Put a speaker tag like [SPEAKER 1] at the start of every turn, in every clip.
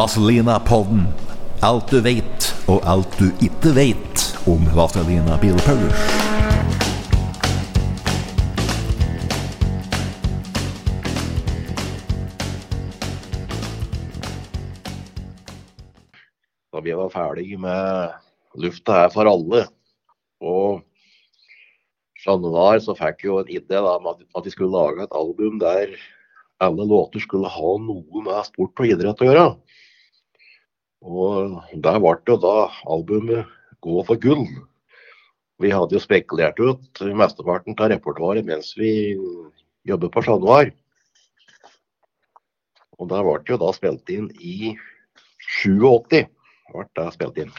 [SPEAKER 1] Vazelina-podden. Alt du vet, og alt du ikke vet om Vazelina Bilpaulers.
[SPEAKER 2] da vi var ferdig med Lufta er for alle. Og januar så fikk jeg jo en idé da, at, at vi skulle lage et album der alle låter skulle ha noe med sport og idrett å gjøre. Og der ble det da albumet Gå for gull. Vi hadde jo spekulert ut mesteparten av repertoaret mens vi jobbet på januar. Og der ble det jo da spilt inn i 87 ble det spilt inn.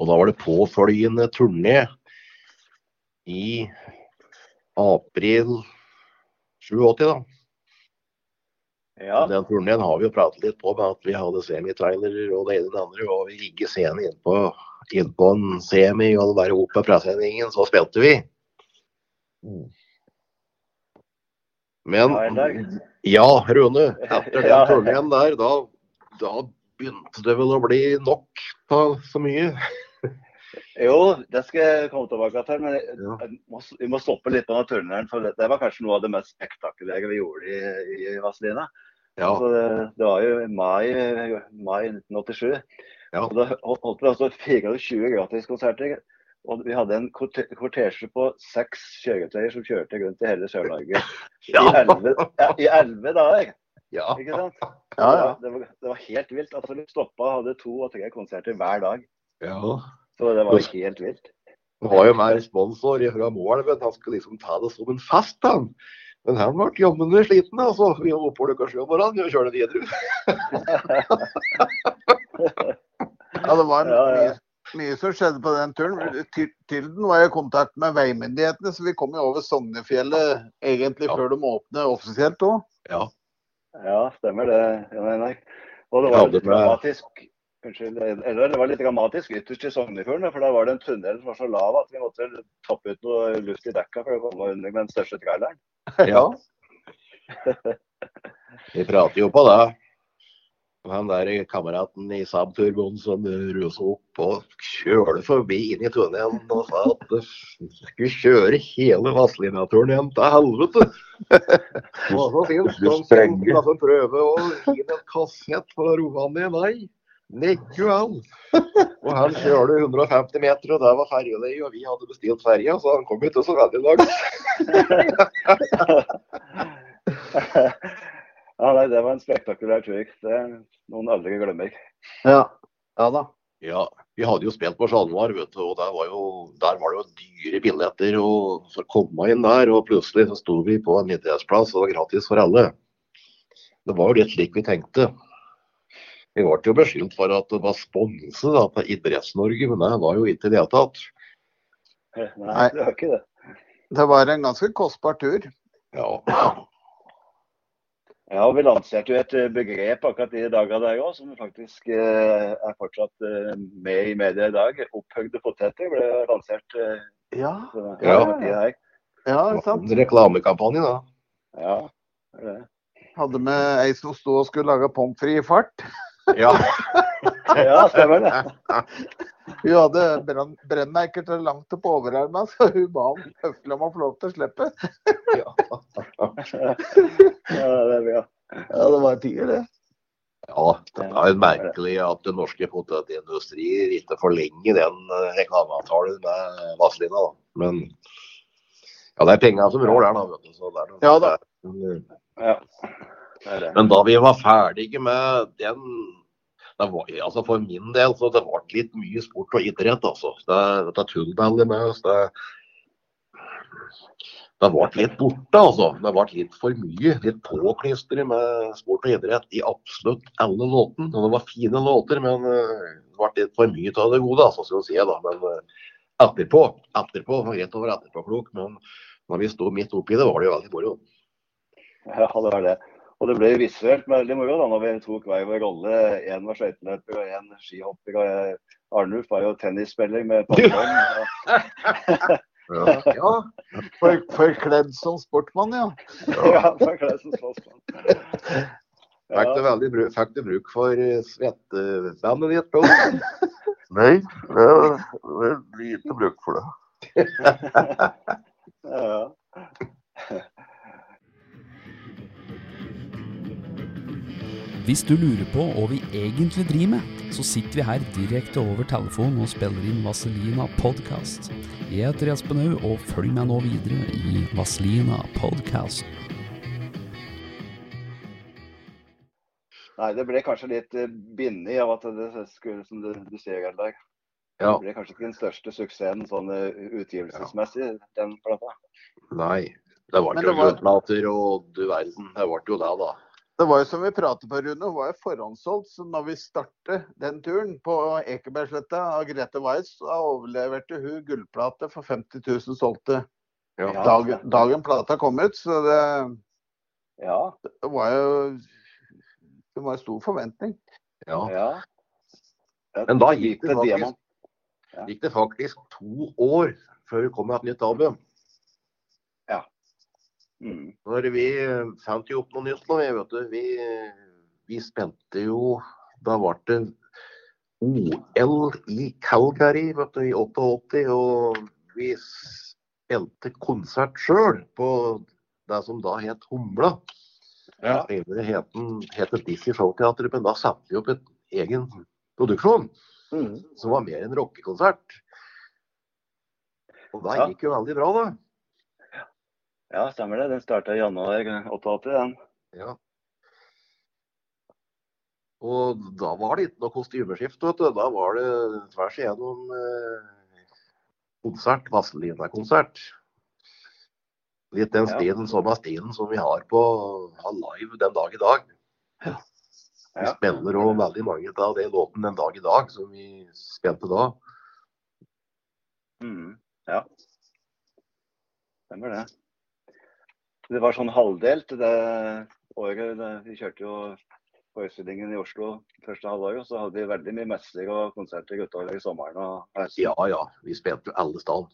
[SPEAKER 2] Og da var det påfølgende turné i april 87, da.
[SPEAKER 3] Ja,
[SPEAKER 2] Den turneen har vi jo pratet litt på med at vi hadde semitrailere og det ene og det andre. Og vi rigget scenen innpå inn på en semi og bare opp med presendingen, så spilte vi. Men
[SPEAKER 3] Ja,
[SPEAKER 2] Rune. Etter den turneen der, da, da begynte det vel å bli nok på så mye.
[SPEAKER 3] Jo, det skal jeg komme tilbake til. Men jeg, jeg må, vi må stoppe litt på den turneren. For det, det var kanskje noe av det mest spektakulære vi gjorde i, i Vazelina.
[SPEAKER 2] Ja,
[SPEAKER 3] Altså, det, var jo mai, mai 1987.
[SPEAKER 2] Ja.
[SPEAKER 3] Og da holdt vi altså 24 gratiskonserter. Og vi hadde en korte- kortesje på seks kjøretøyer som kjørte rundt i hele Sør-Norge
[SPEAKER 2] ja,
[SPEAKER 3] i elleve dager.
[SPEAKER 2] ja.
[SPEAKER 3] Ikke sant?
[SPEAKER 2] Ja, ja.
[SPEAKER 3] Det, var, det var helt vilt. Altså, vi stoppa og hadde to og tre konserter hver dag.
[SPEAKER 2] ja.
[SPEAKER 3] Så det var helt vilt.
[SPEAKER 2] Han har jo mer sponsor fra Moelven. Han skal liksom ta det som en fest, han. Men han ble jammen sliten. altså. Vi var oppe klokka sju om morgenen og kjørte videre.
[SPEAKER 4] Ja, det var
[SPEAKER 3] Ja, ja.
[SPEAKER 4] Mye, mye som skjedde på den turen. Tilden var i kontakt med veimyndighetene, så vi kom jo over Sognefjellet egentlig
[SPEAKER 2] Ja.
[SPEAKER 4] før de åpnet offisielt òg.
[SPEAKER 2] Ja.
[SPEAKER 3] Ja, stemmer det. Og det var litt
[SPEAKER 2] med-
[SPEAKER 3] dramatisk Unnskyld, eller det var litt dramatisk ytterst i Sognefjorden. For da var det en tunnel som var så lav at vi måtte toppe ut noe luft i dekka for å komme under med den største traileren.
[SPEAKER 2] ja. Vi prater jo på det. Han der kameraten i Saab Turboen som rusa opp og kjørte forbi inn i tunnelen og sa at det skulle kjøre hele Vazelina-turen igjen til helvete. Det var så fint.
[SPEAKER 1] Du
[SPEAKER 2] Han
[SPEAKER 1] sprenger.
[SPEAKER 2] skulle altså prøve å gi en kassett for å roe han ned. Nei, nekku han. Og han kjørte 150 meter, og der var ferjeleie, og vi hadde bestilt ferja, så han kom ikke så veldig langt.
[SPEAKER 3] ja, nei, det var en spektakulær tur. Det er noen aldri glemmer.
[SPEAKER 4] Ja. ja da.
[SPEAKER 2] Ja, vi hadde jo spilt på Sjalmar, vet du, og der var, jo, der var det jo dyre billetter og for å komme inn der. Og plutselig så sto vi på en idrettsplass, og det var gratis for alle. Det var jo litt slik vi tenkte. Vi ble jo beskyldt for at det var sponset av Idretts-Norge, men det var jo ikke i det hele tatt.
[SPEAKER 3] Nei, det var ikke det.
[SPEAKER 4] Det var en ganske kostbar tur.
[SPEAKER 2] Ja,
[SPEAKER 3] Ja, og Vi lanserte jo et eh, begrep akkurat i dager der òg, som faktisk eh, er fortsatt eh, med i media i dag. Opphøgde poteter ble lansert. Eh,
[SPEAKER 4] Ja,
[SPEAKER 3] på
[SPEAKER 2] Ja.
[SPEAKER 4] ja sant.
[SPEAKER 2] en reklamekampanje, da.
[SPEAKER 3] Ja, det er det.
[SPEAKER 4] Hadde med ei som sto og skulle lage pommes frites i fart.
[SPEAKER 2] Ja.
[SPEAKER 3] ja, stemmer det.
[SPEAKER 4] Hun hadde brenn, brennmerker til langt opp på overarmen, så hun ba om høflig om å få lov til å slippe.
[SPEAKER 3] Ja, det er bra.
[SPEAKER 4] Ja, det var tider, det.
[SPEAKER 2] Ja, det er jo merkelig at den norske potetindustrien ikke forlenger den eh, reklameavtalen med Vazelina. da. Men ja, det er penga som rår der, da. vet du. Så det er noe-
[SPEAKER 4] Ja da.
[SPEAKER 3] Ja, det det.
[SPEAKER 2] Men da vi var ferdige med den det var, altså For min del så det ble litt mye sport og idrett. altså. Det, dette tullballet med oss, det, det ble litt borte, altså. Det ble litt for mye. Litt påklistret med sport og idrett i absolutt alle låtene. Det var fine låter, men eh, det ble litt for mye av det gode, altså, skal vi si. da. Men etterpå. etterpå, var greit å være etterpåklok. Men når vi sto midt oppi det, var det jo veldig moro.
[SPEAKER 3] Ja, det var det. Og det ble visuelt veldig moro da når vi tok hver vår rolle. Én var skøyteløper og én skihopper. og Arnulf var jo tennisspiller med pappaen.
[SPEAKER 2] Ja.
[SPEAKER 4] Ja, for, forkledd som sportmann, ja.
[SPEAKER 3] ja, forkledd som sportsmann.
[SPEAKER 2] Fikk, du veldig fikk du bruk for eh, svettebandet ditt? òg?
[SPEAKER 4] Nei, det er lite bruk for det.
[SPEAKER 3] ja.
[SPEAKER 5] Hvis du lurer på hva vi egentlig driver med, så sitter vi her direkte over telefonen og spiller inn Vaselina podcast. Jeg heter Espen Haug, og følg meg nå videre i Vaselina podcast.
[SPEAKER 3] Nei, det ble kanskje litt eh, bindig av at det skulle, som du, du sier, Eldar.
[SPEAKER 2] Ja.
[SPEAKER 3] Det ble kanskje ikke den største suksessen sånn utgivelsesmessig, utgivelsesmessig, den plata.
[SPEAKER 2] Nei. Det ble
[SPEAKER 4] jo var-
[SPEAKER 2] gullplater og du verden. Det ble jo det, da.
[SPEAKER 4] Det var jo som vi pratet på, Rune, hun var jo forhåndssolgt. Så når vi startet den turen på Ekebergsletta av Grete Weiss, så overleverte hun gullplate for 50 000 solgte
[SPEAKER 2] Ja.
[SPEAKER 4] Dagen, dagen plata kom ut. Så det,
[SPEAKER 3] Ja.
[SPEAKER 4] det var jo det var stor forventning.
[SPEAKER 2] Ja.
[SPEAKER 3] ja.
[SPEAKER 2] Men da gikk det faktisk, gikk det faktisk to år før vi kom med et nytt album.
[SPEAKER 3] Mm.
[SPEAKER 2] Når vi eh, fant jo opp noe nytt nå, vet du. Vi, vi spente jo Da ble det OL i Calgary vet du, i 88, og vi spilte konsert sjøl på det som da het Humla.
[SPEAKER 3] Ja.
[SPEAKER 2] Det het Dizzie Showteatret, men da satte vi opp et egen produksjon
[SPEAKER 3] Mm.
[SPEAKER 2] som var mer en rockekonsert. Og det
[SPEAKER 3] Ja.
[SPEAKER 2] gikk jo veldig bra, da.
[SPEAKER 3] Ja, stemmer det. Den starta i januar 88, den.
[SPEAKER 2] Ja. Og da var det ikke noe kostymeskift, vet du. Da var det tvers igjennom eh, konsert, Vazelina-konsert. Litt den
[SPEAKER 3] Ja.
[SPEAKER 2] stilen, samme stilen som vi har på har live den dag i dag. Vi
[SPEAKER 3] Ja.
[SPEAKER 2] spiller òg veldig mange av de låtene den dag i dag som vi spilte da.
[SPEAKER 3] Mm. Ja. Stemmer det. Det var sånn halvdelt det året. Det, vi kjørte jo forestillingen i Oslo første halvåret, og så hadde vi veldig mye messer og konserter utover i sommeren og.
[SPEAKER 2] Ja ja, vi spilte alle steder.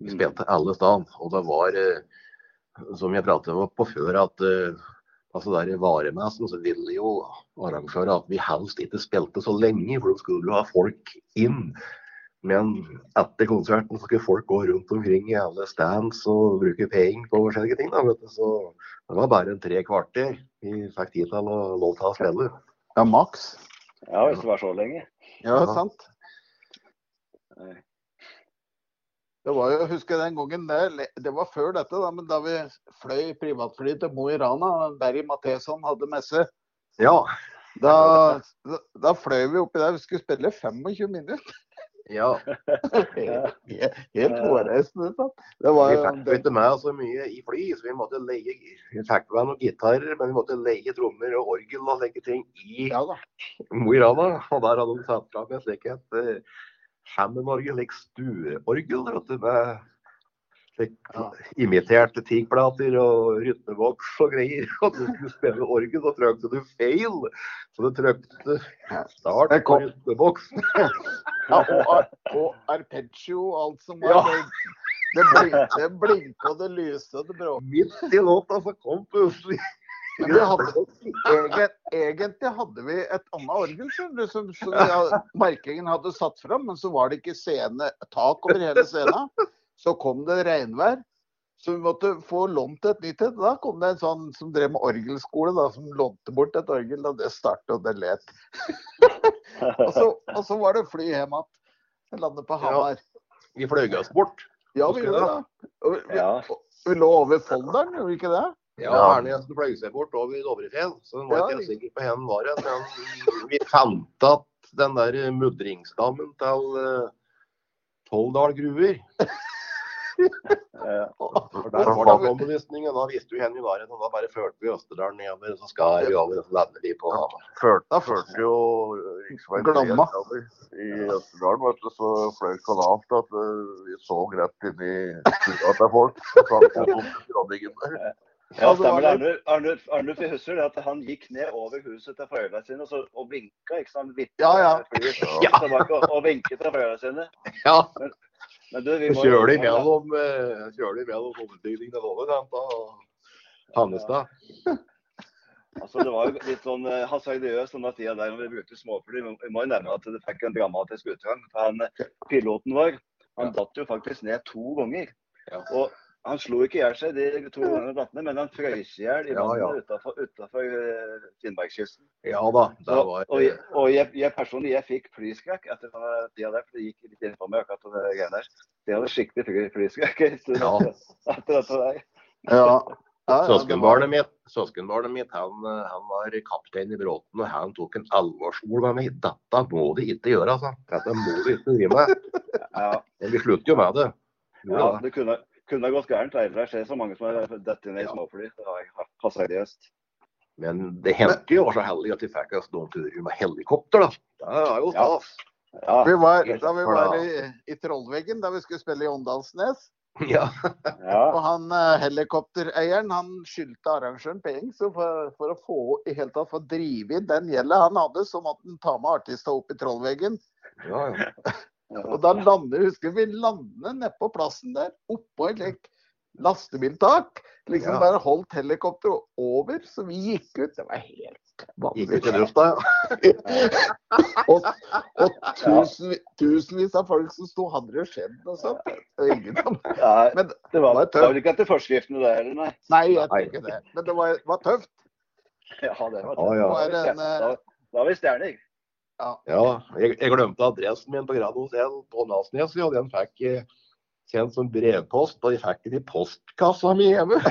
[SPEAKER 2] Vi
[SPEAKER 3] Mm.
[SPEAKER 2] spilte alle steder. Og det var, eh, som jeg pratet om på før, at eh, altså der i varemessen så ville jo arrangører at vi helst ikke spilte så lenge, for de skulle jo ha folk inn. Men etter konserten så skulle folk gå rundt omkring i alle stands og bruke penger på forskjellige ting. Da, vet du. Så det var bare en tre kvarter vi fikk tid til å lov til å spille.
[SPEAKER 4] Ja, maks.
[SPEAKER 3] Ja, hvis det var så lenge.
[SPEAKER 4] Ja,
[SPEAKER 2] Ja.
[SPEAKER 4] sant.
[SPEAKER 3] Nei.
[SPEAKER 4] Det var jo, jeg husker den gangen, det, det var før dette, da, men da vi fløy privatfly til Mo i Rana, Berry Matheson hadde messe,
[SPEAKER 2] Ja.
[SPEAKER 4] da, da, da fløy vi oppi der. Vi skulle spille 25 minutter.
[SPEAKER 2] ja.
[SPEAKER 4] Helt, hårreisende. Det var
[SPEAKER 2] Vi fikk jo ikke med så mye i fly, så vi måtte leie Vi fikk med noen gitarer, men vi måtte leie trommer og orgel og legge ting i
[SPEAKER 4] Ja.
[SPEAKER 2] Mo i Rana. Og der hadde de satt fram en slik et uh, Hammond-orgel, like stueorgel, med
[SPEAKER 4] Ja.
[SPEAKER 2] imiterte teakplater og rytmeboks og greier. Og du skulle spille orgel, så trykte du feil. Så du trykte start på
[SPEAKER 4] kom-
[SPEAKER 2] rytmeboks.
[SPEAKER 4] Ja, og, og arpeggio og alt som var.
[SPEAKER 2] Ja.
[SPEAKER 4] Det, det, blink, det blinka det lyste det bråkte.
[SPEAKER 2] Midt i låta så kom plutselig
[SPEAKER 4] vi hadde, egen, egentlig hadde vi et annet orgel som, som hadde- markingen hadde satt fram, men så var det ikke scene, tak over hele scenen. Så kom det regnvær, så vi måtte få lånt et nytt et. Da kom det en sånn som drev med orgelskole, da, som lånte bort et orgel. Og det startet, og det let. og, så, og så var det fly hjem igjen. Landet på Hamar.
[SPEAKER 2] Vi fløy oss bort.
[SPEAKER 4] Ja, vi gjorde det. Og vi,
[SPEAKER 3] Ja.
[SPEAKER 4] vi lå over Folldalen, gjorde vi ikke det?
[SPEAKER 2] Ja,
[SPEAKER 4] Ja.
[SPEAKER 2] Jensen fløy seg bort over Dovrefjell, så hun var
[SPEAKER 4] Ja,
[SPEAKER 2] ikke helt sikker på hvor den var hen. Men vi fant at den der mudringsdammen til uh, Tolldal gruver
[SPEAKER 3] Ja.
[SPEAKER 2] For der var det ombevisningen. Da visste vi hvor vi var og Da bare førte vi Østerdalen nedover, og så skar vi over, og så lander vi på Hamar.
[SPEAKER 6] Førte, førte jo
[SPEAKER 4] riksveien
[SPEAKER 6] nedover i Østerdalen, vet du, så fløy kanalt at eh, vi så rett inn i stua til folk. Vi.
[SPEAKER 3] Ja, stemmer det.
[SPEAKER 4] det.
[SPEAKER 3] Arnulf- Arnulf jeg husker det at han gikk ned over huset til foreldrene sine og, så, og vinka. ikke sant?
[SPEAKER 4] Ja, ja.
[SPEAKER 3] ja, ja, og, og vinket til foreldrene sine.
[SPEAKER 2] Ja,
[SPEAKER 3] Men du, vi må
[SPEAKER 2] kjører de mellom, uh, kjører de mellom hovedbygningene våre, og Hannestad.
[SPEAKER 3] Altså, det var jo litt sånn uh, hasardiøst denne tida der når vi brukte småfly. Vi må jo nevne at det fikk en dramatisk utgang. For han, eh, piloten vår han datt jo faktisk ned to ganger.
[SPEAKER 2] Ja.
[SPEAKER 3] Og han slo ikke i hjel seg de to årene han datt ned, men han frøys i hjel i
[SPEAKER 2] Ja, ja.
[SPEAKER 3] vannet utafor, utafor uh, Finnmarkskysten.
[SPEAKER 2] Ja da, det
[SPEAKER 3] Så,
[SPEAKER 2] var
[SPEAKER 3] og jeg, og jeg, jeg personlig jeg fikk flyskrekk etter denne tida der, for det gikk litt inn på meg akkurat det greiene der. Jeg hadde skikkelig fly, flyskrekk en stund
[SPEAKER 2] Ja.
[SPEAKER 3] etter- dette der.
[SPEAKER 4] Ja. Ja, ja,
[SPEAKER 2] Søskenbarnet mitt, søskenbarnet mitt han, eh, han var kaptein i Bråten, og han tok en alvorsord med meg. Dette må de ikke gjøre, altså. Dette må de ikke drive med.
[SPEAKER 3] Ja,
[SPEAKER 2] Men vi slutter jo med det. Jo
[SPEAKER 3] ja, det kunne, kunne ha gått gærent. Det skjer så mange som har dette ned i småfly. Det var hasardiøst.
[SPEAKER 2] Men det hendte jo, var så heldig at vi fikk oss noen turer med helikopter, da. Det er jo
[SPEAKER 3] Ja.
[SPEAKER 2] stas.
[SPEAKER 3] Ja,
[SPEAKER 4] Vi var, da vi var i, i Trollveggen, da vi skulle spille i Åndalsnes.
[SPEAKER 2] Ja.
[SPEAKER 3] ja.
[SPEAKER 4] Og han eh, helikoptereieren han skyldte arrangøren penger. Så for, for å få i hele tatt få drive inn den gjelda han hadde, så måtte han ta med artista opp i Trollveggen.
[SPEAKER 2] Ja, ja.
[SPEAKER 4] Og da lander, husker vi landet nede på plassen der, oppå et like, lastebiltak. Liksom
[SPEAKER 2] Ja.
[SPEAKER 4] bare holdt helikopteret over, så vi gikk ut. Det var helt
[SPEAKER 2] Gikk ut i
[SPEAKER 4] vanvittig.
[SPEAKER 2] lufta, ja.
[SPEAKER 4] Og, og tusen, tusenvis av folk som sto hadde det skjedd og sånt. Ingen som Men
[SPEAKER 3] det var,
[SPEAKER 4] var
[SPEAKER 3] det var vel ikke etter forskriftene det heller, nei?
[SPEAKER 4] Nei, jeg tror ikke det. Men det var, var tøft.
[SPEAKER 3] Ja, det var
[SPEAKER 2] Ja, ja.
[SPEAKER 3] Da var vi
[SPEAKER 4] Var en.
[SPEAKER 3] Da, da var vi stjerner.
[SPEAKER 2] Ja, jeg, jeg glemte adressen min på Grand Hotell på Nasnes, og den fikk jeg sendt som brevpost, og jeg fikk den i postkassa mi hjemme.